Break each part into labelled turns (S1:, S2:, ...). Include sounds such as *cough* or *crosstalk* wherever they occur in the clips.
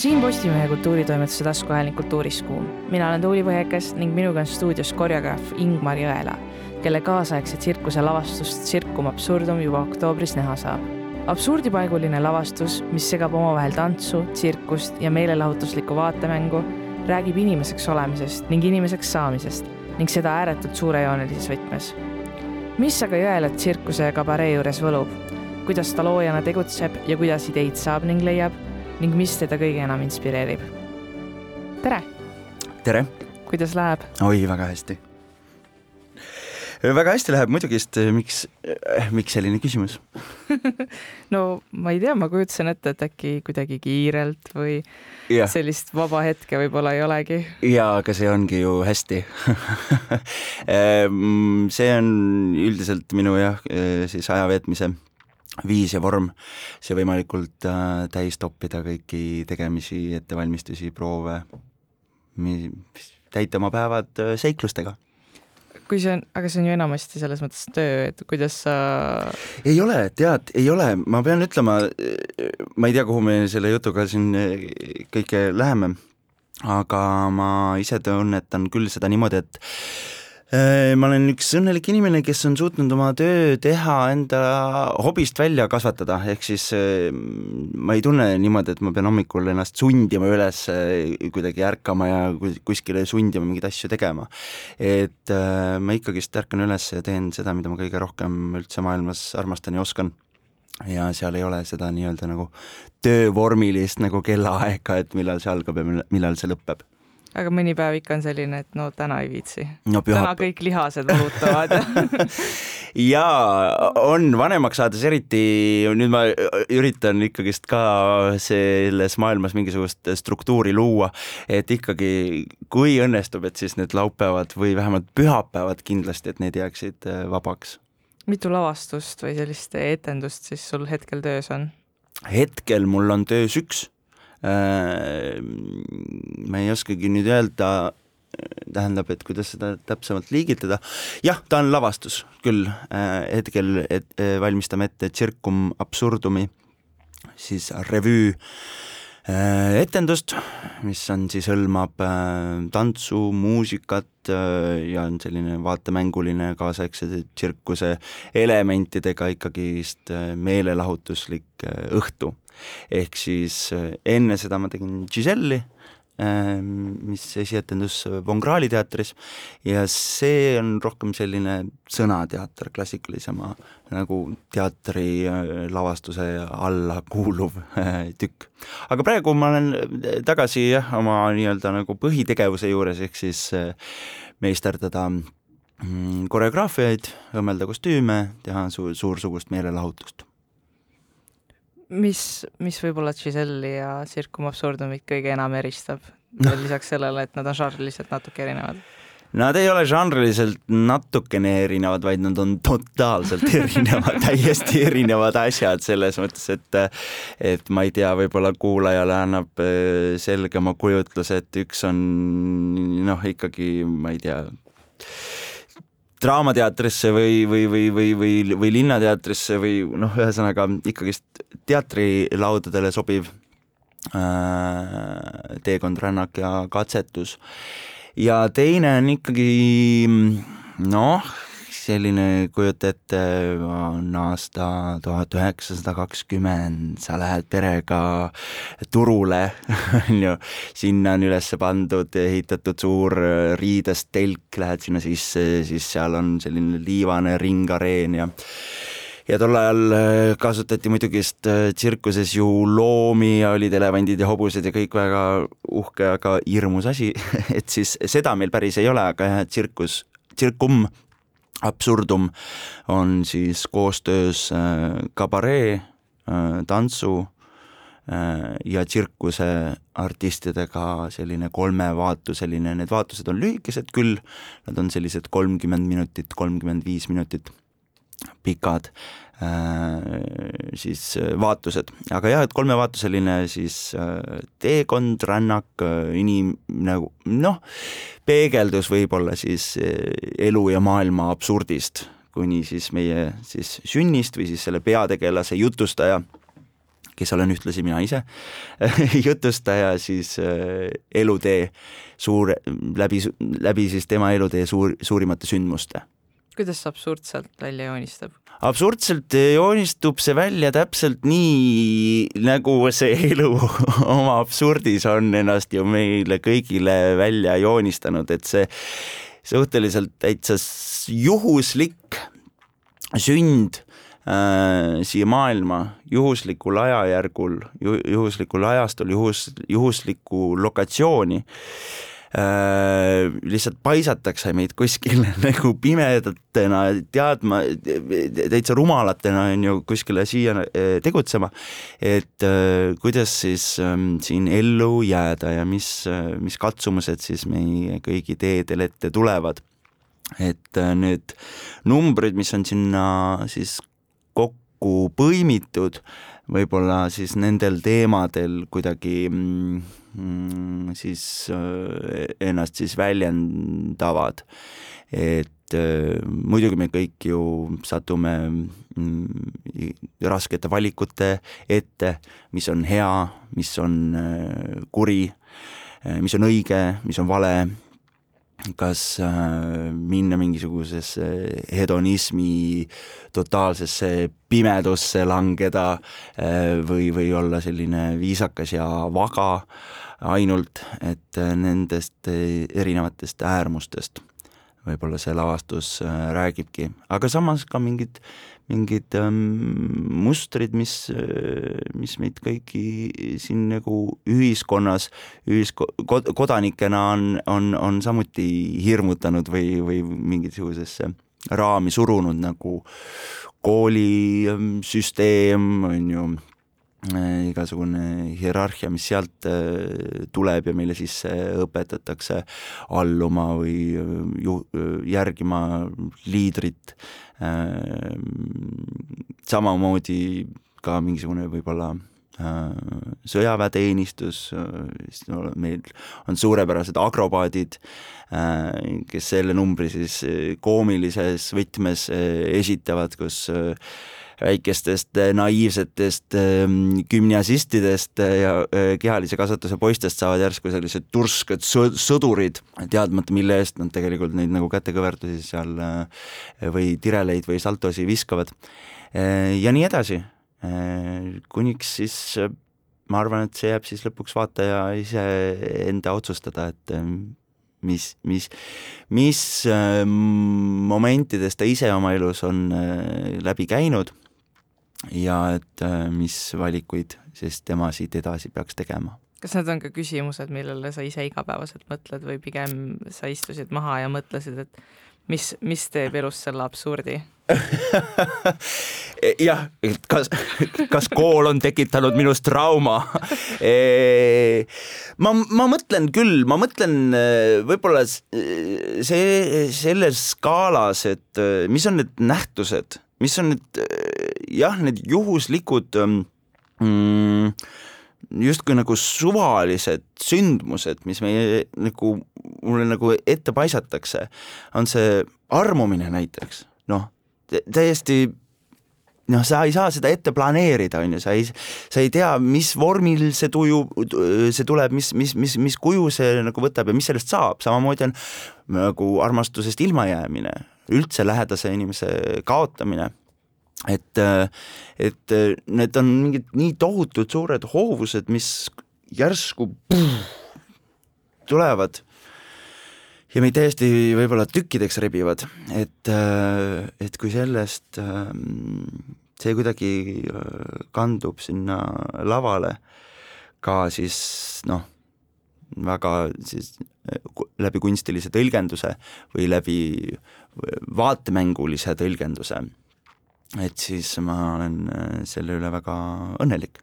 S1: siin Postimehe kultuuritoimetuse taskuhääling Kultuuriskuum. mina olen Tuuli Põhjakas ning minuga on stuudios koreograaf Ingmar Jõela, kelle kaasaegse tsirkuse lavastust Tsirkum Absurdum juba oktoobris näha saab. absurdipaiguline lavastus, mis segab omavahel tantsu, tsirkust ja meelelahutuslikku vaatemängu, räägib inimeseks olemisest ning inimeseks saamisest ning seda ääretult suurejoonelises võtmes. mis aga Jõelat tsirkuse ja kabaree juures võlub? kuidas ta loojana tegutseb ja kuidas ideid saab ning leiab ning mis teda kõige enam inspireerib. tere!
S2: tere!
S1: kuidas läheb?
S2: oi, väga hästi. väga hästi läheb muidugi, sest eh, miks, eh, miks selline küsimus *laughs*
S1: no ma ei tea, ma kujutasin ette, et äkki kuidagi kiirelt või
S2: ja.
S1: sellist vaba hetke võib-olla ei olegi.
S2: ja, aga see ongi ju hästi *laughs* ehm, see on üldiselt minu jah, eh, siis aja veetmise viis ja vorm, see võimalikult äh, täis toppida kõiki tegemisi, ettevalmistusi, proove, täita oma päevad äh, seiklustega.
S1: kui see on, aga see on ju enamasti selles mõttes töö, et kuidas sa
S2: ei ole, tead, ei ole, ma pean ütlema, ma ei tea, kuhu me selle jutuga siin äh, kõike läheme, aga ma ise tunnetan küll seda niimoodi, et Äh, ma olen üks õnnelik inimene, kes on suutnud oma töö teha enda hobist välja kasvatada, ehk siis äh, ma ei tunne niimoodi, et ma pean hommikul ennast sundima üles äh, kuidagi ärkama ja kuskile sundima mingeid asju tegema. et ma ikkagist ärkan üles ja teen seda, mida ma kõige rohkem üldse maailmas armastan ja oskan. Ja seal ei ole seda nii-öelda nagu töövormilist nagu kellaaega, et millal see algab ja millal see lõpeb
S1: aga mõni päev ikka on selline, et no täna ei viitsi
S2: no,.
S1: täna kõik lihased valutavad *laughs*
S2: ja on vanemaks saades eriti, nüüd ma üritan ikkagist ka selles maailmas mingisugust struktuuri luua, et ikkagi kui õnnestub, et siis need laupäevad või vähemalt pühapäevad kindlasti, et need jääksid äh, vabaks.
S1: mitu lavastust või sellist etendust siis sul hetkel töös on?
S2: hetkel mul on töös üks ma ei oskagi nüüd öelda, tähendab, et kuidas seda täpsemalt liigitada. jah, ta on lavastus küll, äh, hetkel et, äh, valmistame ette Circum Absurdumi, siis revüü etendust, mis on siis, hõlmab tantsu, muusikat ja on selline vaatemänguline kaasaegse tsirkuse elementidega ikkagist meelelahutuslik õhtu. Ehk siis äh, enne seda ma tegin Giselle'i, mis esietendus Von Krahli teatris ja see on rohkem selline sõnateater, klassikalisema nagu teatri äh, alla kuuluv äh, tükk. aga praegu ma olen tagasi jah, oma nii-öelda nagu põhitegevuse juures, ehk siis meisterdada mm, koreograafiaid, õmmelda kostüüme, teha su-, suursugust meelelahutust
S1: mis, mis võib-olla Giselle'i ja Circum Absurdumit kõige enam eristab no. lisaks sellele, et nad on žanriliselt natuke erinevad?
S2: Nad ei ole žanriliselt natukene erinevad, vaid nad on totaalselt *laughs* erinevad täiesti erinevad asjad selles mõttes, et et ma ei tea, võib-olla kuulajale annab äh, selgema kujutluse, et üks on noh, ikkagi ma ei tea, draamateatrisse või, või, või, või, või, või linnateatrisse või noh, ühesõnaga ikkagist teatrilaudadele sobiv äh, teekond, rännak ja katsetus. ja teine on ikkagi noh, selline, kujuta ette, on aasta tuhat üheksasada kakskümmend, sa lähed perega turule, *laughs* on ju, sinna on üles pandud, ehitatud suur riidest telk, lähed sinna sisse, siis seal on selline liivane ringareen ja ja tol ajal äh, kasutati muidugi vist äh, tsirkuses ju loomi ja olid elevandid ja hobused ja kõik väga uhke, aga hirmus asi. *laughs* Et siis seda meil päris ei ole, aga jah, tsirkus, tsirkum Absurdum on siis koostöös äh, kabaree, äh, tantsu äh, ja tsirkuse artistidega selline kolmevaatuseline, need vaatused on lühikesed küll, nad on sellised kolmkümmend minutit, kolmkümmend viis minutit pikad Äh, siis äh, vaatused, aga jah, et kolmevaatuseline siis äh, teekond, rännak, inim- nagu noh, peegeldus võib-olla siis elu ja maailma absurdist, kuni siis meie siis sünnist või siis selle peategelase jutustaja, kes olen ühtlasi mina ise *laughs* jutustaja siis elutee suur, läbi, läbi siis tema elutee suur, suurimate sündmuste
S1: kuidas see absurdselt välja joonistab?
S2: absurdselt joonistub see välja täpselt nii, nagu see elu *laughs* oma absurdis on ennast ju meile kõigile välja joonistanud, et see suhteliselt täitsa juhuslik sünd äh, siia maailma juhuslikul ajajärgul ju,, juhuslikul ajastul, juhus, juhuslikku lokatsiooni äh, Äh, lihtsalt paisatakse meid kuskile *laughs* nagu pimedatena teadma, täitsa rumalatena on ju kuskile siia äh, tegutsema, et äh, kuidas siis ähm, siin ellu jääda ja mis, mis katsumused siis meie kõigi teedel ette tulevad. et need numbrid, mis on sinna siis kokku põimitud, võib-olla siis nendel teemadel kuidagi Mm, siis äh, ennast siis väljendavad. et äh, muidugi me kõik ju satume mm, raskete valikute ette, mis on hea, mis on äh, kuri, mis on õige, mis on vale kas äh, minna mingisugusesse hedonismi totaalsesse pimedusse langeda äh, või, või olla selline viisakas ja vaga ainult, et äh, nendest erinevatest äärmustest. Võib-olla see lavastus räägibki, aga samas ka mingid mingid ähm, mustrid, mis, äh, mis meid kõiki siin nagu ühiskonnas, ühisko-, kod-, kodanikena on, on, on samuti hirmutanud või, või mingisugusesse raami surunud, nagu koolisüsteem, on ju, igasugune hierarhia, mis sealt äh, tuleb ja meile sisse õpetatakse alluma või ju-, järgima liidrit samamoodi ka mingisugune võib-olla äh, sõjaväeteenistus, äh, meil on suurepärased akrobaadid, äh, kes selle numbri siis koomilises võtmes esitavad, kus väikestest naiivsetest ähm, gümnasiastidest ja kehalise kasvatuse poistest saavad järsku sellised tursked sõdurid, teadmata, mille eest nad tegelikult neid nagu kätekõverdusi seal või tireleid või saltosi viskavad. ja nii edasi, kuniks siis ma arvan, et see jääb siis lõpuks vaataja iseenda otsustada, et mis, mis, mis momentidest ta ise oma elus on läbi käinud ja et äh, mis valikuid siis tema siit edasi peaks tegema.
S1: kas need on ka küsimused, millele sa ise igapäevaselt mõtled või pigem sa istusid maha ja mõtlesid, et mis, mis teeb elust selle absurdi *laughs*
S2: jah, et kas, kas kool on tekitanud minus trauma ma, ma mõtlen küll, ma mõtlen äh, võib-olla see, selles skaalas, et mis on need nähtused, mis on need jah, need juhuslikud ähm, mm, justkui nagu suvalised sündmused, mis meie nagu, mulle nagu ette paisatakse, on see armumine näiteks, noh, täiesti noh, sa ei saa seda ette planeerida, on ju, sa ei, sa ei tea, mis vormil see tuju, see tuleb, mis, mis, mis, mis kuju see nagu võtab ja mis sellest saab, samamoodi on nagu armastusest ilmajäämine, üldse lähedase inimese kaotamine. Et, et need on mingid nii tohutult suured hoovused, mis järsku puh, tulevad ja meid täiesti võib-olla tükkideks rebivad, et, et kui sellest see kuidagi kandub sinna lavale ka siis noh, väga siis läbi kunstilise tõlgenduse või läbi vaatemängulise tõlgenduse et siis ma olen äh, selle üle väga õnnelik.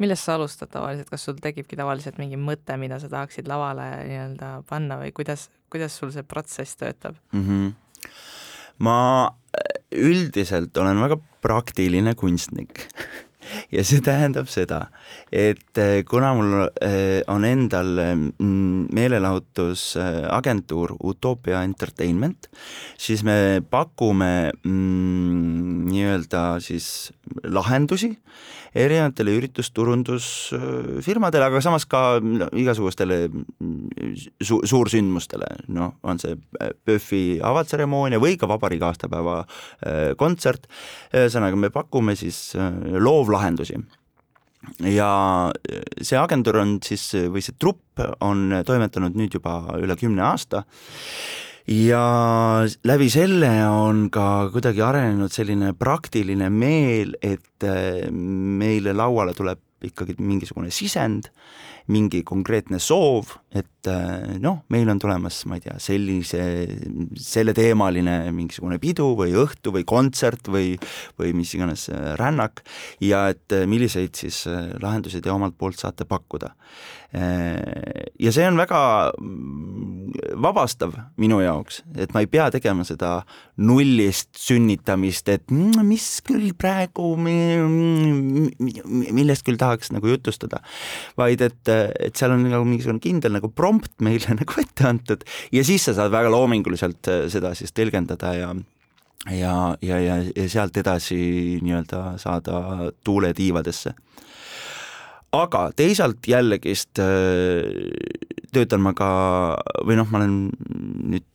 S1: millest sa alustad tavaliselt, kas sul tekibki tavaliselt mingi mõte, mida sa tahaksid lavale nii-öelda panna või kuidas, kuidas sul see protsess töötab
S2: mm? -hmm. ma äh, üldiselt olen väga praktiline kunstnik *laughs* ja see tähendab seda, et eh, kuna mul eh, on endal mm, meelelahutusagentuur Utopia Entertainment, siis me pakume mm, nii-öelda siis lahendusi, erinevatele üritusturundusfirmadele, aga samas ka igasugustele su suursündmustele, noh, on see PÖFFi avatseremoonia või ka vabariigi aastapäeva kontsert. ühesõnaga, me pakume siis loovlahendusi. Ja see agentuur on siis, või see trupp on toimetanud nüüd juba üle kümne aasta ja läbi selle on ka kuidagi arenenud selline praktiline meel, et meile lauale tuleb ikkagi mingisugune sisend mingi konkreetne soov, et äh, noh, meil on tulemas, ma ei tea, sellise, selleteemaline mingisugune pidu või õhtu või kontsert või, või mis iganes äh, rännak ja et äh, milliseid siis lahendusi te omalt poolt saate pakkuda. Ja see on väga mm, vabastav minu jaoks, et ma ei pea tegema seda nullist sünnitamist, et mm, mis küll praegu, millest küll tahaks nagu jutustada, vaid et et seal on nagu mingisugune kindel nagu prompt meile *laughs* nagu ette antud ja siis sa saad väga loominguliselt äh, seda siis tõlgendada ja ja, ja, ja, ja sealt edasi nii-öelda saada tuule tiivadesse. aga teisalt jällegist äh, töötan ma ka või noh, ma olen nüüd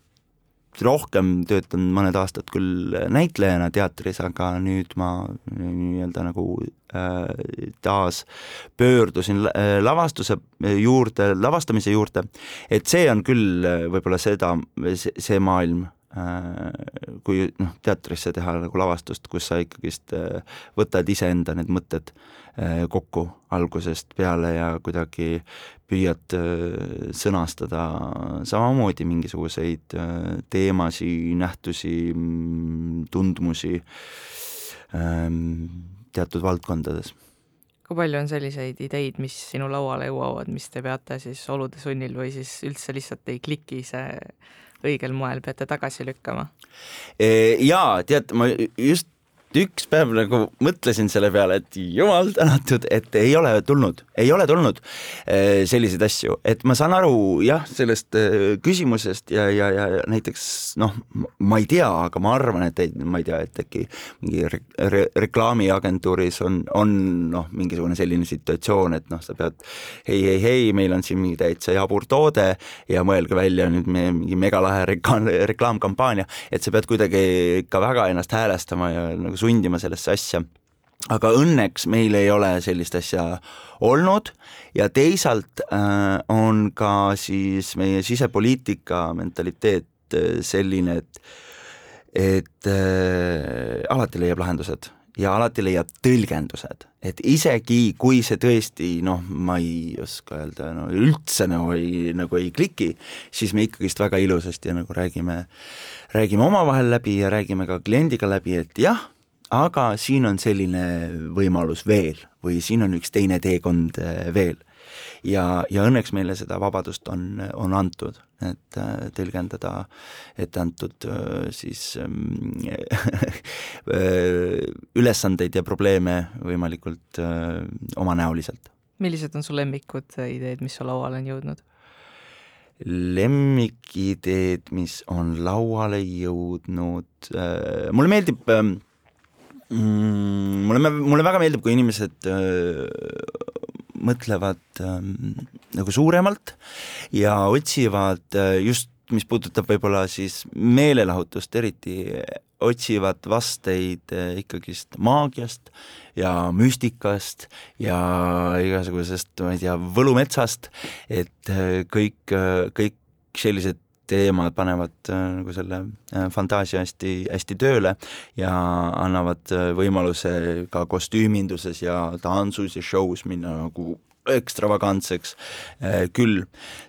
S2: rohkem töötanud mõned aastad küll näitlejana teatris, aga nüüd ma nii-öelda nagu äh, taas pöördusin äh, lavastuse juurde, lavastamise juurde, et see on küll äh, võib-olla seda, see maailm äh,, kui noh, teatrisse teha nagu lavastust, kus sa ikkagist äh, võtad iseenda need mõtted. äh, kokku algusest peale ja kuidagi püüad äh, sõnastada samamoodi mingisuguseid äh, teemasid, nähtusi, mm, tundmusi ähm, teatud valdkondades.
S1: kui palju on selliseid ideid, mis sinu lauale jõuavad, mis te peate siis olude sunnil või siis üldse lihtsalt ei kliki see õigel moel, peate tagasi lükkama?
S2: Jaa, tead, ma just üks päev nagu mõtlesin selle peale, et jumal tänatud, et ei ole tulnud, ei ole tulnud äh, selliseid asju, et ma saan aru jah, sellest äh, küsimusest ja, ja, ja näiteks noh, ma ei tea, aga ma arvan, et ei, ma ei tea, et äkki mingi re re reklaamiagentuuris on, on noh, mingisugune selline situatsioon, et noh, sa pead hei, hei, hei, meil on siin mingi täitsa jabur toode ja mõelge välja nüüd meie mingi megalahe reklaam, reklaamkampaania, et sa pead kuidagi ikka väga ennast häälestama ja nagu sundima sellesse asja. Aga õnneks meil ei ole sellist asja olnud ja teisalt äh, on ka siis meie sisepoliitika mentaliteet äh, selline, et et äh, alati leiab lahendused ja alati leiab tõlgendused, et isegi kui see tõesti noh, ma ei oska öelda, no üldse nagu ei, nagu ei kliki, siis me ikkagist väga ilusasti nagu räägime, räägime omavahel läbi ja räägime ka kliendiga läbi, et jah aga siin on selline võimalus veel või siin on üks teine teekond äh, veel. ja, ja õnneks meile seda vabadust on, on antud, et äh, tõlgendada ette antud äh, siis ähm, *laughs* ülesandeid ja probleeme võimalikult omanäoliselt.
S1: millised on su lemmikud ideed, mis su lauale on jõudnud?
S2: lemmikideed, mis on lauale jõudnud, mulle meeldib äh, mm,? mulle, mulle väga meeldib, kui inimesed öö, mõtlevad öö, nagu suuremalt ja otsivad öö, just, mis puudutab võib-olla siis meelelahutust eriti, otsivad vasteid ikkagist maagiast ja müstikast ja igasugusest, ma ei tea, võlumetsast, et kõik, kõik sellised teemad panevad äh, nagu selle äh, fantaasia hästi, hästi tööle ja annavad äh, võimaluse ka kostüüminduses ja tantsus ja show's minna nagu ekstravagantseks küll.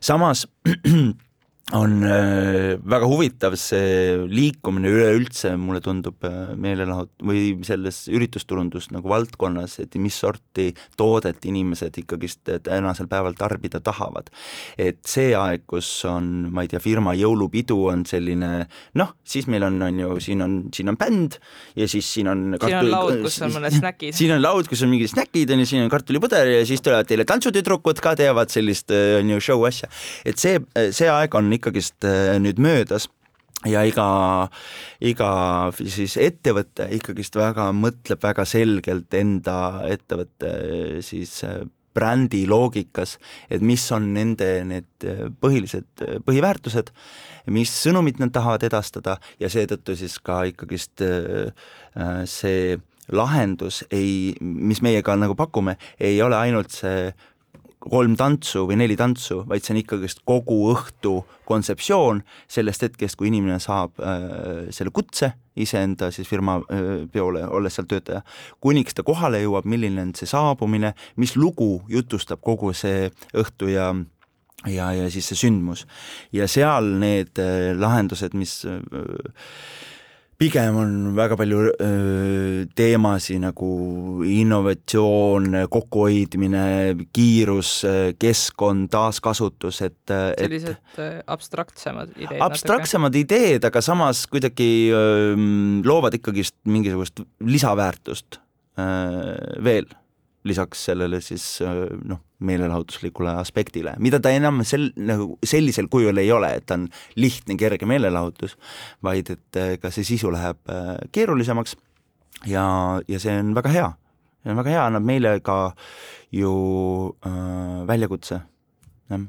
S2: samas *clears throat* on äh, väga huvitav see liikumine üleüldse, mulle tundub äh, meelelahut- või selles üritusturundus nagu valdkonnas, et mis sorti toodet inimesed ikkagist tänasel päeval tarbida tahavad. et see aeg, kus on, ma ei tea, firma jõulupidu on selline noh, siis meil on, on ju, siin on, siin on bänd ja siis siin on
S1: siin on laud, kus on *laughs* mõned snäkid.
S2: siin on laud, kus on mingid snäkid on ju, siin on kartulipuder ja siis tulevad teile tantsutüdrukud ka teevad sellist on ju show asja. et see, see aeg on ikkagist äh, nüüd möödas ja iga, iga siis ettevõte ikkagist väga mõtleb väga selgelt enda ettevõtte siis brändi loogikas, et mis on nende need põhilised põhiväärtused, mis sõnumit nad tahavad edastada ja seetõttu siis ka ikkagist see lahendus ei, mis meie ka nagu pakume, ei ole ainult see kolm tantsu või neli tantsu, vaid see on ikkagist kogu õhtu kontseptsioon sellest hetkest, kui inimene saab äh, selle kutse iseenda siis firma äh, peole, olles seal töötaja, kuniks ta kohale jõuab, milline on see saabumine, mis lugu jutustab kogu see õhtu ja ja, ja siis see sündmus. ja seal need äh, lahendused, mis äh, pigem on väga palju öö, teemasid nagu innovatsioon, kokkuhoidmine, kiirus, keskkond, taaskasutus, et
S1: sellised et, abstraktsemad ideed.
S2: abstraktsemad natuke. ideed, aga samas kuidagi öö, loovad ikkagist mingisugust lisaväärtust öö, veel lisaks sellele siis noh, meelelahutuslikule aspektile, mida ta enam sel-, nagu sellisel kujul ei ole, et ta on lihtne, kerge meelelahutus, vaid et äh, ka see sisu läheb äh, keerulisemaks ja, ja see on väga hea. see on väga hea, annab meile ka ju äh, väljakutse, jah.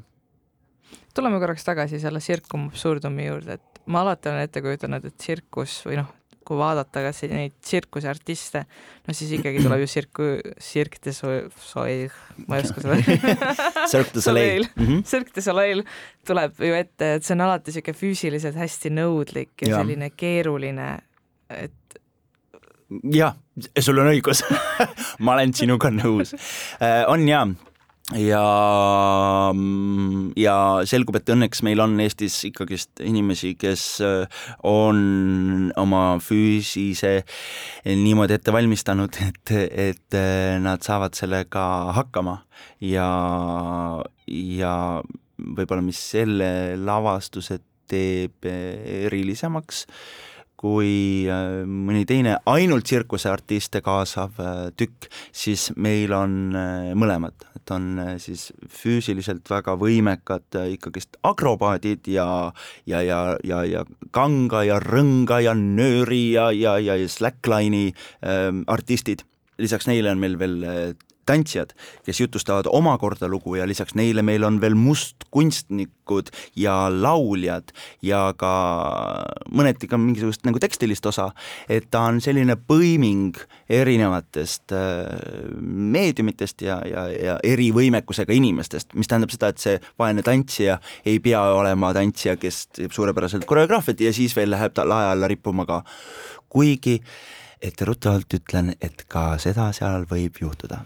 S1: tuleme korraks tagasi selle Circum Absurdumi juurde, et ma alati olen ette kujutanud, et tsirkus või noh, kui vaadata kas neid tsirkuseartiste, no siis ikkagi tuleb ju tsirku, Cirque de Soleil, ma ei oska seda *laughs*
S2: Cirque de Soleil mm.
S1: -hmm. Cirque de Soleil tuleb ju ette, et see on alati niisugune füüsiliselt hästi nõudlik ja, ja. selline keeruline, et
S2: jah, sul on õigus *laughs* ma olen sinuga nõus. Äh, on jaa ja, ja selgub, et õnneks meil on Eestis ikkagist inimesi, kes äh, on oma füüsise niimoodi ette valmistanud, et, et äh, nad saavad sellega hakkama. Ja, ja võib-olla, mis selle lavastuse teeb erilisemaks, kui äh, mõni teine ainult tsirkuseartiste kaasav äh, tükk, siis meil on äh, mõlemad, et on siis füüsiliselt väga võimekad ikkagist akrobaadid ja ja, ja, ja, ja kanga ja rõnga ja nööri ja, ja, ja, slackline'i ähm, artistid. Lisaks neile on meil veel tantsijad, kes jutustavad omakorda lugu ja lisaks neile meil on veel mustkunstnikud ja lauljad ja ka mõneti ka mingisugust nagu tekstilist osa, et ta on selline põiming erinevatest äh, meediumitest ja, ja, ja eri võimekusega inimestest, mis tähendab seda, et see vaene tantsija ei pea olema tantsija, kes teeb suurepäraselt koreograafiat ja siis veel läheb ta lae alla rippuma ka, kuigi äh, etteruttavalt ütlen, et ka seda seal võib juhtuda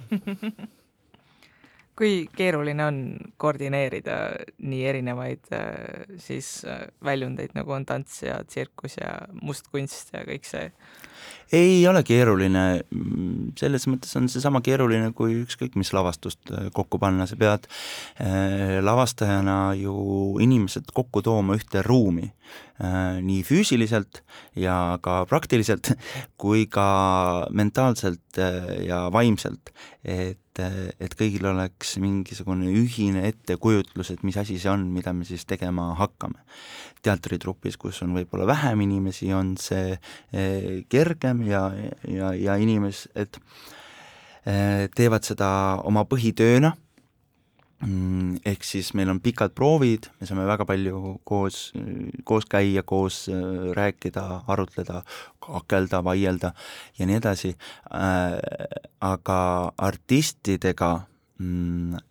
S1: kui keeruline on koordineerida nii erinevaid äh, siis äh, väljundeid, nagu on tants ja tsirkus ja mustkunst ja kõik see?
S2: Ei ole keeruline, selles mõttes on seesama keeruline kui ükskõik mis lavastust äh, kokku panna, sa pead lavastajana ju inimesed kokku tooma ühte ruumi Äh, nii füüsiliselt ja ka praktiliselt kui ka mentaalselt äh, ja vaimselt, et, äh, et kõigil oleks mingisugune ühine ettekujutlus, et mis asi see on, mida me siis tegema hakkame. teatritrupis, kus on võib-olla vähem inimesi, on see kergem ja, ja, ja inimesed teevad seda oma põhitööna. Mm, ehk siis meil on pikad proovid, me saame väga palju koos, koos käia, koos äh, rääkida, arutleda, kakelda, vaielda ja nii edasi, äh, aga artistidega, mm,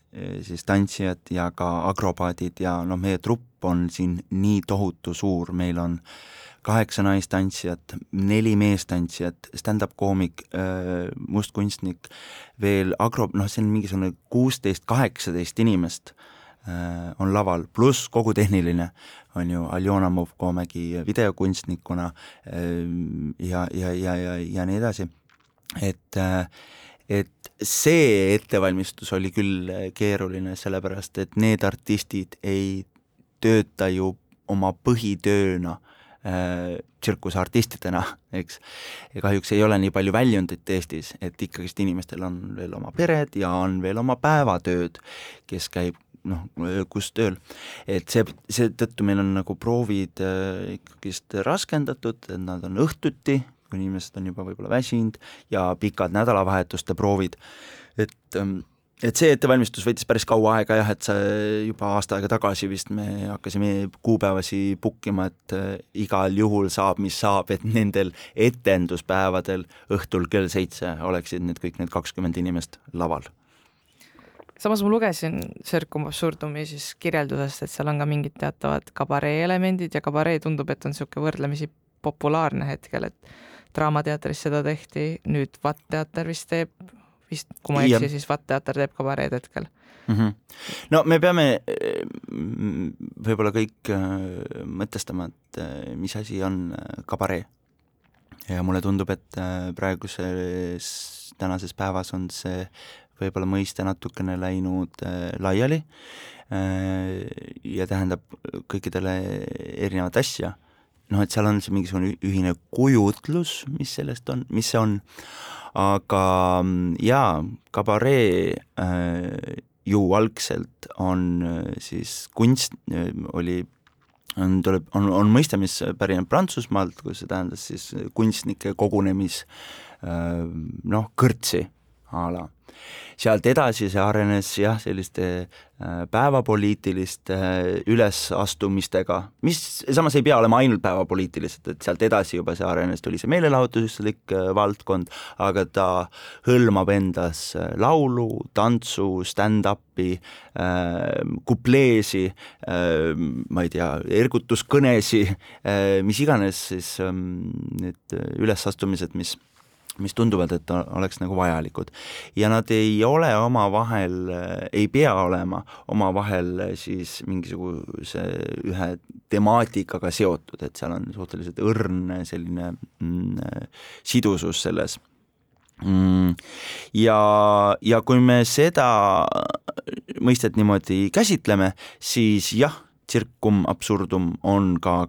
S2: siis tantsijad ja ka akrobaadid ja noh, meie trupp on siin nii tohutu suur, meil on äh, kaheksa naistantsijat, neli meestantsijat, stand-up koomik, äh, mustkunstnik, veel agro, noh, see on mingisugune kuusteist, kaheksateist inimest äh, on laval, pluss kogu tehniline, on ju, Aljona Movkomägi videokunstnikuna äh, ja, ja, ja, ja, ja nii edasi, et et see ettevalmistus oli küll keeruline, sellepärast et need artistid ei tööta ju oma põhitööna. Äh, tsirkuseartistidena, eks. ja kahjuks ei ole nii palju väljundit Eestis, et ikkagist inimestel on veel oma pered ja on veel oma päevatööd, kes käib noh, kus tööl. et see, seetõttu meil on nagu proovid ikkagist raskendatud, et nad on õhtuti, kui inimesed on juba võib-olla väsinud ja pikad nädalavahetuste proovid, et ähm, et see ettevalmistus võttis päris kaua aega jah, et see juba aasta aega tagasi vist me hakkasime kuupäevasi book ima, et äh, igal juhul saab, mis saab, et nendel etenduspäevadel õhtul kell seitse oleksid need kõik need kakskümmend inimest laval.
S1: samas ma lugesin Circum Absurdumi siis kirjeldusest, et seal on ka mingid teatavad kabaree elemendid ja kabaree tundub, et on niisugune võrdlemisi populaarne hetkel, et Draamateatris seda tehti, nüüd Vatt teater vist teeb vist, kui ma ei eksi, siis Vatt teater teeb kabareed hetkel
S2: mm. -hmm. no me peame mm, võib-olla kõik äh, mõtestama, et äh, mis asi on kabaree. ja mulle tundub, et praeguses, tänases päevas on see võib-olla mõiste natukene läinud laiali ja tähendab kõikidele erinevat asja. Noh, et seal on see mingisugune ühine kujutlus, mis sellest on, mis see on. Aga jaa, kabaree äh, ju algselt on äh, siis kunst äh,, oli on, tuleb, on, on mõiste, mis pärineb Prantsusmaalt, kus see tähendas siis kunstnike kogunemis äh, noh, kõrtsi a la. Sealt edasi see arenes jah, selliste äh, päevapoliitiliste äh, ülesastumistega, mis samas ei pea olema ainult päevapoliitilised, et sealt edasi juba see arenes, tuli see meelelahutuslik äh, valdkond, aga ta hõlmab endas laulu, tantsu, stand-up'i, kupleesi, ma ei tea, ergutuskõnesi, mis iganes siis ähm, need ülesastumised, mis mis tunduvad, et oleks nagu vajalikud. ja nad ei ole omavahel, ei pea olema omavahel siis mingisuguse ühe temaatikaga seotud, et seal on suhteliselt õrn selline mm, sidusus selles mm, ja, ja kui me seda mõistet niimoodi käsitleme, siis jah, tsirkum absurdum on ka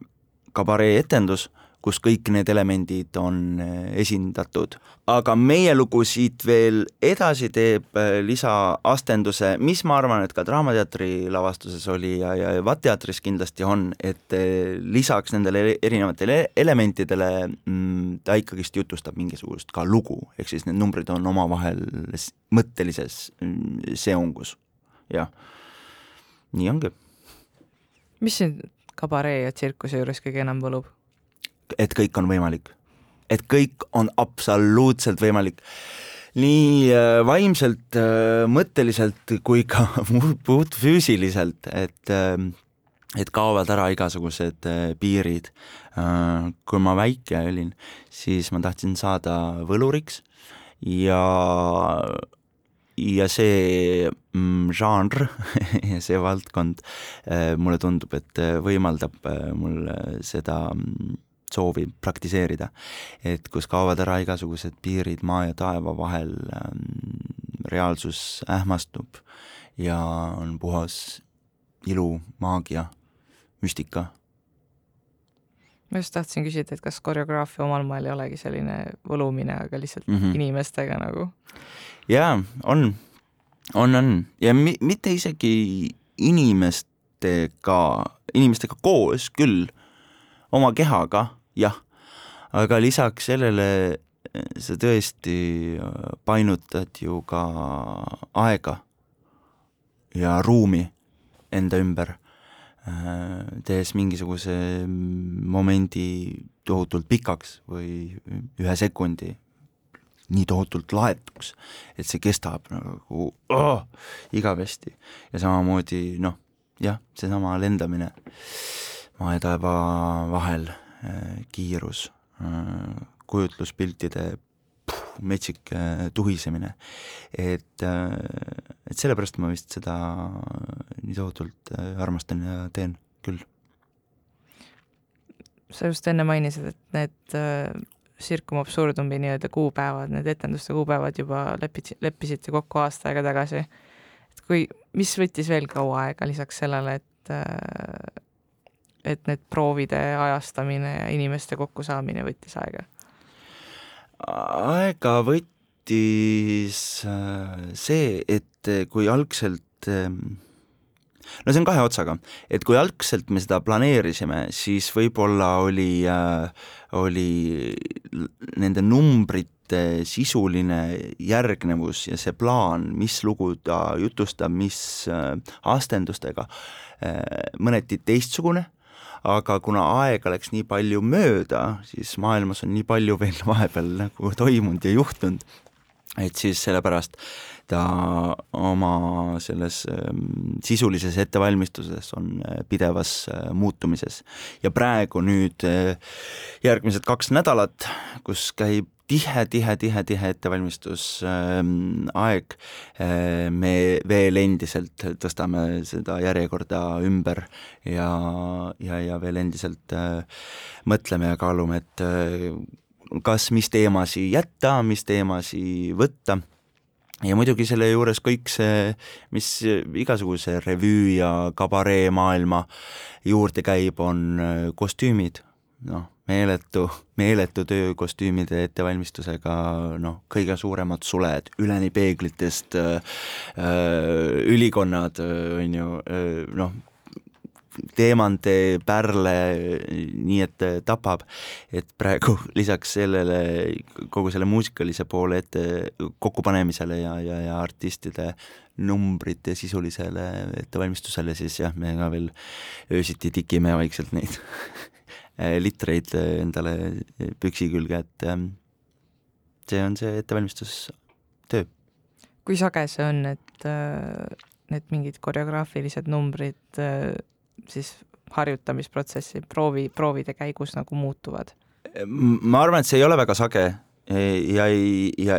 S2: kabaree etendus kus kõik need elemendid on eh, esindatud. aga meie lugu siit veel edasi teeb eh, lisaastenduse, mis ma arvan, et ka Draamateatri lavastuses oli ja, ja VAT-teatris kindlasti on, et eh, lisaks nendele erinevatele elementidele mm, ta ikkagist jutustab mingisugust ka lugu, ehk siis need numbrid on omavahel mõttelises mm, seongus, jah. nii ongi.
S1: mis sind kabaree ja tsirkuse juures kõige enam võlub?
S2: Et kõik on võimalik. et kõik on absoluutselt võimalik. nii äh, vaimselt, äh, mõtteliselt kui ka *laughs* puhtfüüsiliselt, et äh, et kaovad ära igasugused piirid. kui ma väike olin, siis ma tahtsin saada võluriks ja ja see mm, žanr *laughs* ja see valdkond mulle tundub, et võimaldab mul seda mm, soovi praktiseerida. et kus kaovad ära igasugused piirid maa ja taeva vahel, ähm, reaalsus ähmastub ja on puhas ilu, maagia, müstika.
S1: ma just tahtsin küsida, et kas koreograafia omal moel ei olegi selline võlumine, aga lihtsalt mm -hmm. inimestega nagu?
S2: jaa, on, on, on ja mi-, mitte isegi inimestega, inimestega koos küll, oma kehaga jah, aga lisaks sellele eh, sa tõesti eh, painutad ju ka aega ja ruumi enda ümber, eh, tehes mingisuguse momendi tohutult pikaks või ühe sekundi nii tohutult laetuks, et see kestab nagu oh, igavesti. Ja samamoodi noh, jah, seesama lendamine maa ja taeva vahel kiirus, äh, kujutluspiltide metsik äh, tuhisemine. et, et sellepärast ma vist seda nii tohutult armastan ja teen küll.
S1: sa just enne mainisid, et need Circum Absurdumi nii-öelda kuupäevad, need etenduste kuupäevad juba lepid, leppisite kokku aasta aega tagasi. et kui, mis võttis veel kaua aega lisaks sellele, et et need proovide ajastamine ja inimeste kokkusaamine võttis aega?
S2: aega võttis äh, see, et kui algselt ähm, no see on kahe otsaga, et kui algselt me seda planeerisime, siis võib-olla oli äh,, oli nende numbrite sisuline järgnevus ja see plaan, mis lugu ta jutustab, mis äh, astendustega äh,, mõneti teistsugune aga kuna aega läks nii palju mööda, siis maailmas on nii palju veel vahepeal nagu toimunud ja juhtunud, et siis sellepärast ta oma selles ähm, sisulises ettevalmistuses on äh, pidevas äh, muutumises. ja praegu nüüd äh, järgmised kaks nädalat, kus käib tihe, tihe, tihe, tihe ettevalmistusaeg. Me veel endiselt tõstame seda järjekorda ümber ja, ja, ja veel endiselt äh, mõtleme ja kaalume, et äh, kas, mis teemasi jätta, mis teemasi võtta. Ja muidugi selle juures kõik see, mis igasuguse revüü ja kabaree maailma juurde käib, on äh, kostüümid, noh, meeletu, meeletu töö kostüümide ettevalmistusega, noh, kõige suuremad suled, üleni peeglitest äh, äh ülikonnad, on ju, noh, teemante, pärle, nii et tapab, et praegu *laughs* lisaks sellele, kogu selle muusikalise poole ette kokkupanemisele ja, ja, ja artistide numbrite sisulisele ettevalmistusele, siis jah, me ka veel öösiti tikime vaikselt neid *laughs* litreid endale püksi külge, et ähm, see on see ettevalmistustöö.
S1: kui sage see on, et need mingid koreograafilised numbrid siis harjutamisprotsessi proovi, proovide käigus nagu muutuvad?
S2: ma arvan, et see ei ole väga sage ja, ja,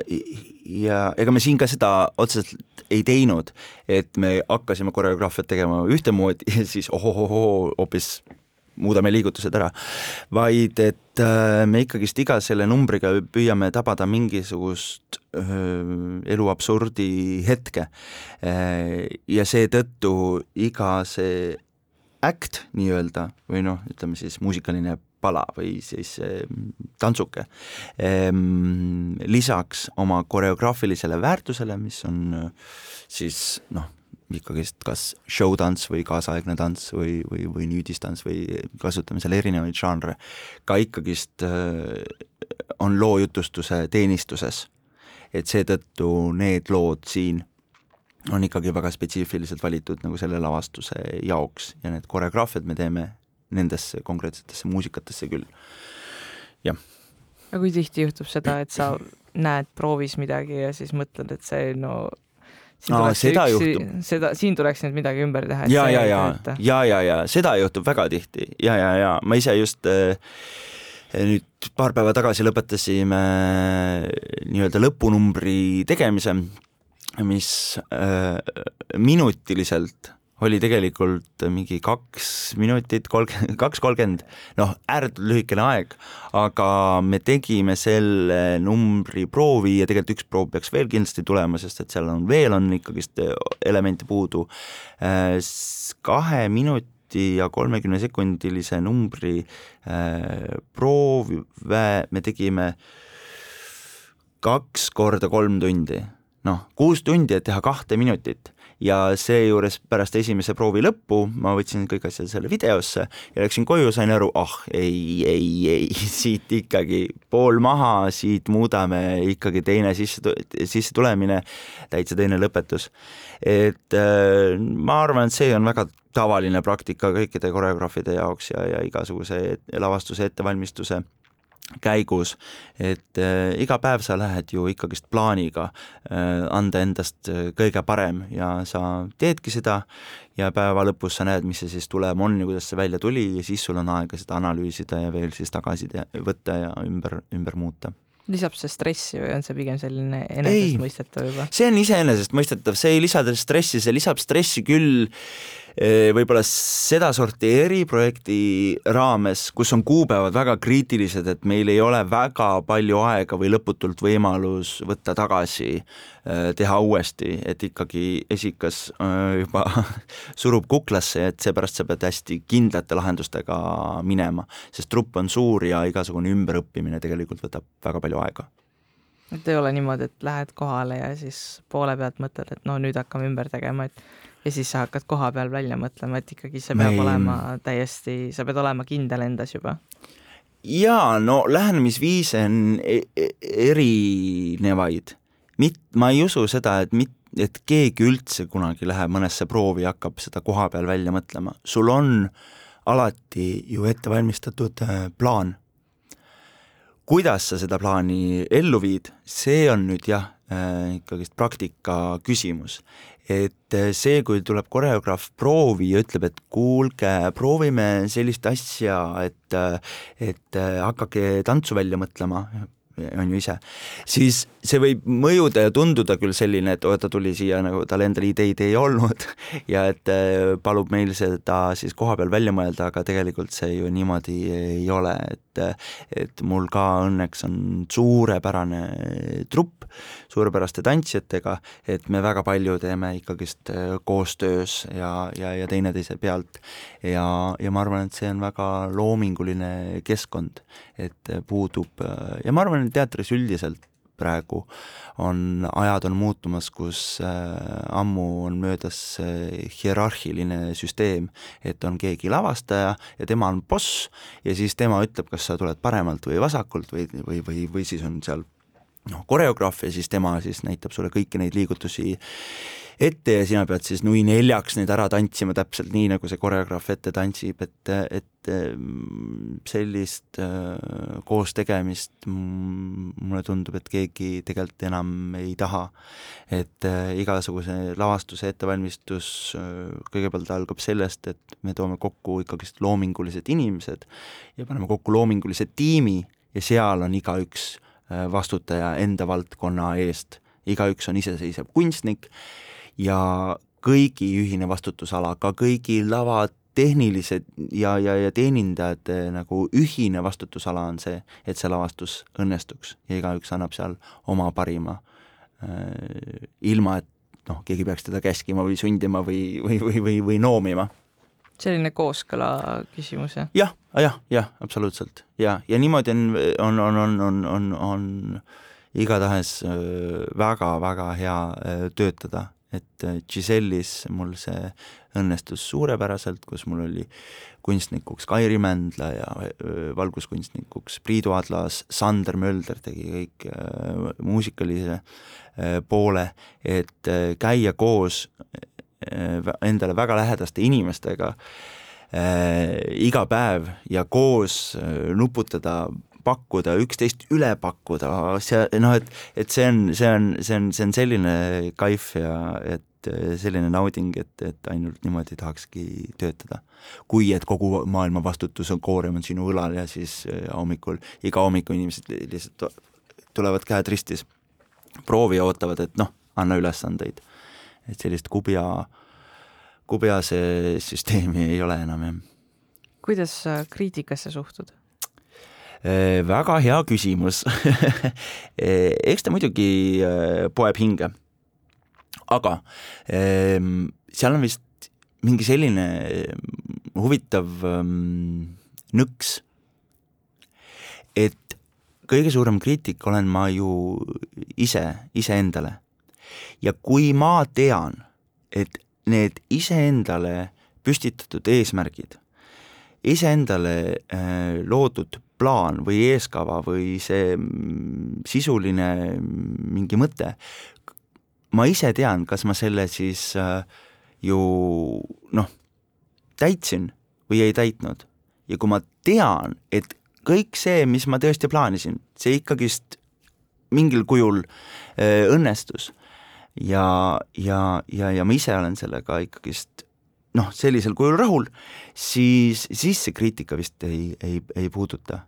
S2: ja ega me siin ka seda otseselt ei teinud, et me hakkasime koreograafiat tegema ühtemoodi *laughs* ja siis ohohohoo, hoopis muudame liigutused ära, vaid et äh, me ikkagist iga selle numbriga püüame tabada mingisugust öö, elu absurdi hetke. Äh, ja seetõttu iga see act nii-öelda või noh, ütleme siis muusikaline pala või siis tantsuke ehm,, lisaks oma koreograafilisele väärtusele, mis on siis noh, ikkagist kas showtants või kaasaegne tants või, või, või nüüdistants või kasutame seal erinevaid žanre, ka ikkagist on loojutustuse teenistuses. et seetõttu need lood siin on ikkagi väga spetsiifiliselt valitud nagu selle lavastuse jaoks ja need koreograafiad me teeme nendesse konkreetsetesse muusikatesse küll, jah.
S1: aga kui tihti juhtub seda, et sa näed proovis midagi ja siis mõtled, et see no
S2: Aa, seda üks, juhtub.
S1: seda, siin tuleks nüüd midagi ümber teha.
S2: ja, ja, ja, ja, ja, ja seda juhtub väga tihti ja, ja, ja ma ise just äh, nüüd paar päeva tagasi lõpetasime nii-öelda lõpunumbri tegemise mis äh, minutiliselt oli tegelikult mingi kaks minutit, kolmkümmend, *laughs* kaks kolmkümmend, noh, ääretult lühikene aeg, aga me tegime selle numbri proovi ja tegelikult üks proov peaks veel kindlasti tulema, sest et seal on veel on ikkagist elemente puudu. Äh, kahe minuti ja kolmekümne sekundilise numbri äh, proove me tegime kaks korda kolm tundi noh, kuus tundi, et teha kahte minutit ja seejuures pärast esimese proovi lõppu ma võtsin kõik asjad selle videosse ja läksin koju, sain aru, ah ei, ei, ei, *laughs* siit ikkagi pool maha, siit muudame ikkagi teine sisse, sisse tulemine, täitsa teine lõpetus. et äh, ma arvan, et see on väga tavaline praktika kõikide koreograafide jaoks ja, ja igasuguse lavastuse ettevalmistuse käigus, et äh, iga päev sa lähed ju ikkagist plaaniga äh, anda endast äh, kõige parem ja sa teedki seda ja päeva lõpus sa näed, mis see siis tulem on ja kuidas see välja tuli ja siis sul on aega seda analüüsida ja veel siis tagasi te võtta ja ümber, ümber muuta
S1: lisab see stressi või on see pigem selline enesestmõistetav juba?
S2: see on iseenesestmõistetav, see ei lisa stressi, see lisab stressi küll Eh, võib-olla sedasorti eriprojekti raames, kus on kuupäevad väga kriitilised, et meil ei ole väga palju aega või lõputult võimalus võtta tagasi, eh, teha uuesti, et ikkagi esikas eh, juba *laughs* surub kuklasse, et seepärast sa pead hästi kindlate lahendustega minema, sest trupp on suur ja igasugune ümberõppimine tegelikult võtab väga palju aega.
S1: Et ei ole niimoodi, et lähed kohale ja siis poole pealt mõtled, et no nüüd hakkame ümber tegema, et ja siis sa hakkad koha peal välja mõtlema, et ikkagi see peab Meil... olema täiesti, sa pead olema kindel endas juba
S2: jaa, no lähenemisviise on e e erinevaid. mit-, ma ei usu seda, et mit-, et keegi üldse kunagi läheb mõnesse proovi ja hakkab seda koha peal välja mõtlema. sul on alati ju ette valmistatud äh, plaan. kuidas sa seda plaani ellu viid, see on nüüd jah, ikkagist praktika küsimus. Et eh, see, kui tuleb koreograaf proovi ja ütleb, et kuulge, proovime sellist asja, et, eh, et hakake tantsu välja mõtlema, on ju ise, siis see võib mõjuda ja tunduda küll selline, et oo, ta tuli siia nagu tal endal ideid ei olnud *laughs* ja et äh, palub meil seda siis kohapeal välja mõelda, aga tegelikult see ju niimoodi ei ole, et et mul ka õnneks on suurepärane trupp suurepäraste tantsijatega, et me väga palju teeme ikkagist äh, koostöös ja, ja, ja teineteise pealt. Ja, ja ma arvan, et see on väga loominguline keskkond, et puudub ja ma arvan, et teatris üldiselt praegu on, ajad on muutumas, kus äh, ammu on möödas äh, hierarhiline süsteem, et on keegi lavastaja ja tema on boss ja siis tema ütleb, kas sa tuled paremalt või vasakult või, või, või, või siis on seal noh, koreograaf ja siis tema siis näitab sulle kõiki neid liigutusi ette ja sina pead siis nui neljaks neid ära tantsima täpselt nii, nagu see koreograaf ette tantsib, et, et mm, sellist äh, koos tegemist mulle tundub, et keegi tegelikult enam ei taha. et äh, igasuguse lavastuse ettevalmistus äh, kõigepealt algab sellest, et me toome kokku ikkagist loomingulised inimesed ja paneme kokku loomingulise tiimi ja seal on igaüks vastutaja enda valdkonna eest, igaüks on iseseisev kunstnik ja kõigi ühine vastutusala, ka kõigi lavatehnilised ja, ja, ja teenindajate nagu ühine vastutusala on see, et see lavastus õnnestuks ja igaüks annab seal oma parima äh,. ilma, et noh, keegi peaks teda käskima või sundima või, või, või, või, või noomima
S1: selline kooskõla küsimus, jah?
S2: jah, jah, jah, absoluutselt. Ja, ja niimoodi on, on, on, on, on, on, on igatahes väga-väga äh, hea äh, töötada. Et äh, Gisellis mul see õnnestus suurepäraselt, kus mul oli kunstnikuks Kairi Mändla ja valguskunstnikuks Priidu Adlas, Sander Mölder tegi kõik muusikalise poole, et käia koos endale väga lähedaste inimestega iga päev ja koos nuputada pakkuda, üksteist üle pakkuda, see noh, et, et see on, see on, see on, see on selline kaif ja et selline nauding, et, et ainult niimoodi tahakski töötada. kui et kogu maailma vastutus on, koorem on sinu õlal ja siis hommikul, iga hommiku inimesed lihtsalt tulevad käed ristis, proovi ja ootavad, et noh, anna ülesandeid. Et sellist kubja, kubjase süsteemi ei ole enam, jah.
S1: kuidas sa kriitikasse suhtud?
S2: Äh, väga hea küsimus *laughs* äh, eks ta muidugi äh, poeb hinge. aga ähm, seal on vist mingi selline huvitav ähm, nõks, et kõige suurem kriitik olen ma ju ise, iseendale. Ja kui ma tean, et need iseendale püstitatud eesmärgid, iseendale äh, loodud plaan või eeskava või see mm, sisuline mingi mõte, ma ise tean, kas ma selle siis äh, ju noh, täitsin või ei täitnud. ja kui ma tean, et kõik see, mis ma tõesti plaanisin, see ikkagist mingil kujul äh, õnnestus ja, ja, ja, ja ma ise olen sellega ikkagist noh, sellisel kujul rahul, siis, siis see kriitika vist ei, ei, ei puuduta.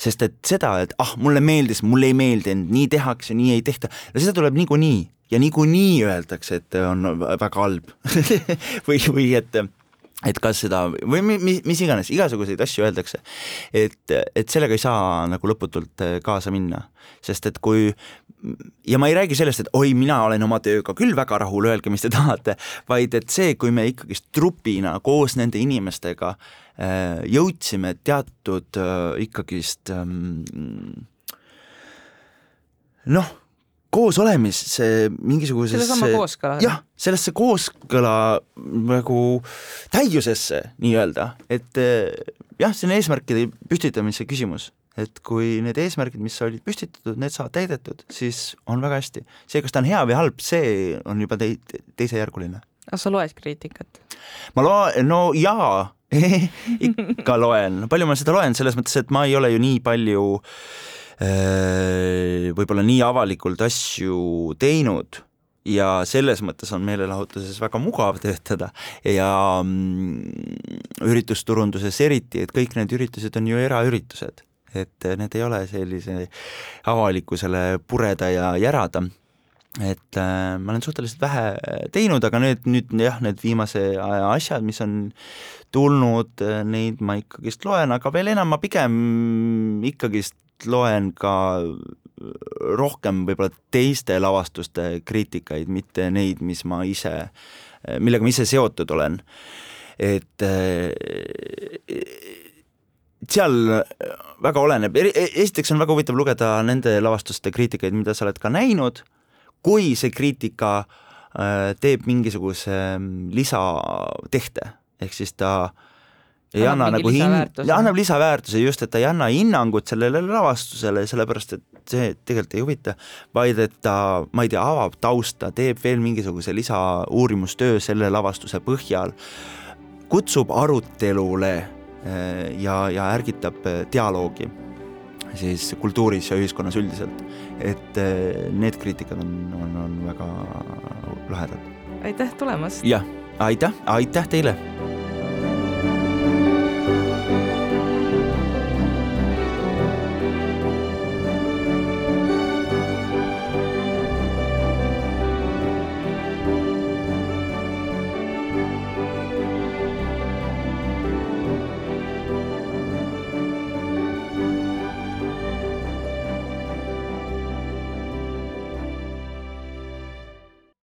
S2: Sest et seda, et ah, mulle meeldis, mulle ei meeldinud, nii tehakse, nii ei tehta, no seda tuleb niikuinii. Ja niikuinii öeldakse, et on väga halb. *laughs* Või, või et et kas seda või mis, mis iganes, igasuguseid asju öeldakse, et, et sellega ei saa nagu lõputult kaasa minna, sest et kui ja ma ei räägi sellest, et oi, mina olen oma tööga küll väga rahul, öelge, mis te tahate, vaid et see, kui me ikkagist trupina koos nende inimestega äh, jõudsime teatud äh, ikkagist ähm, noh, koosolemisse mingisugusesse
S1: sedasama kooskõla.
S2: jah, sellesse kooskõla nagu täiusesse nii-öelda, et eh, jah, see on eesmärkide püstitamise küsimus, et kui need eesmärgid, mis olid püstitatud, need saavad täidetud, siis on väga hästi. see, kas ta on hea või halb, see on juba tei-, teisejärguline.
S1: kas sa loed kriitikat?
S2: ma loen, no jaa *laughs* ikka loen, palju ma seda loen, selles mõttes, et ma ei ole ju nii palju Äh, võib-olla nii avalikult asju teinud ja selles mõttes on meelelahutuses väga mugav töötada. Ja mm, üritusturunduses eriti, et kõik need üritused on ju eraüritused, et need ei ole sellise avalikkusele pureda ja järada et äh, ma olen suhteliselt vähe teinud, aga nüüd, nüüd jah, need viimase aja asjad, mis on tulnud, neid ma ikkagist loen, aga veel enam ma pigem ikkagist loen ka rohkem võib-olla teiste lavastuste kriitikaid, mitte neid, mis ma ise, millega ma ise seotud olen. et seal väga oleneb, esiteks on väga huvitav lugeda nende lavastuste kriitikaid, mida sa oled ka näinud, kui see kriitika äh, teeb mingisuguse mm, lisatehte, ehk siis ta äh, ei anna nagu hin-, annab lisaväärtuse just, et ta ei anna hinnangut sellele lavastusele, sellepärast et see tegelikult ei huvita, vaid et ta, ma ei tea, avab tausta, teeb veel mingisuguse lisauurimustöö selle lavastuse põhjal, kutsub arutelule eh, ja, ja ärgitab eh, dialoogi siis kultuuris ja ühiskonnas üldiselt. et eh, need kriitikad on, on, on väga lahedad.
S1: aitäh tulemast!
S2: jah, aitäh, aitäh teile!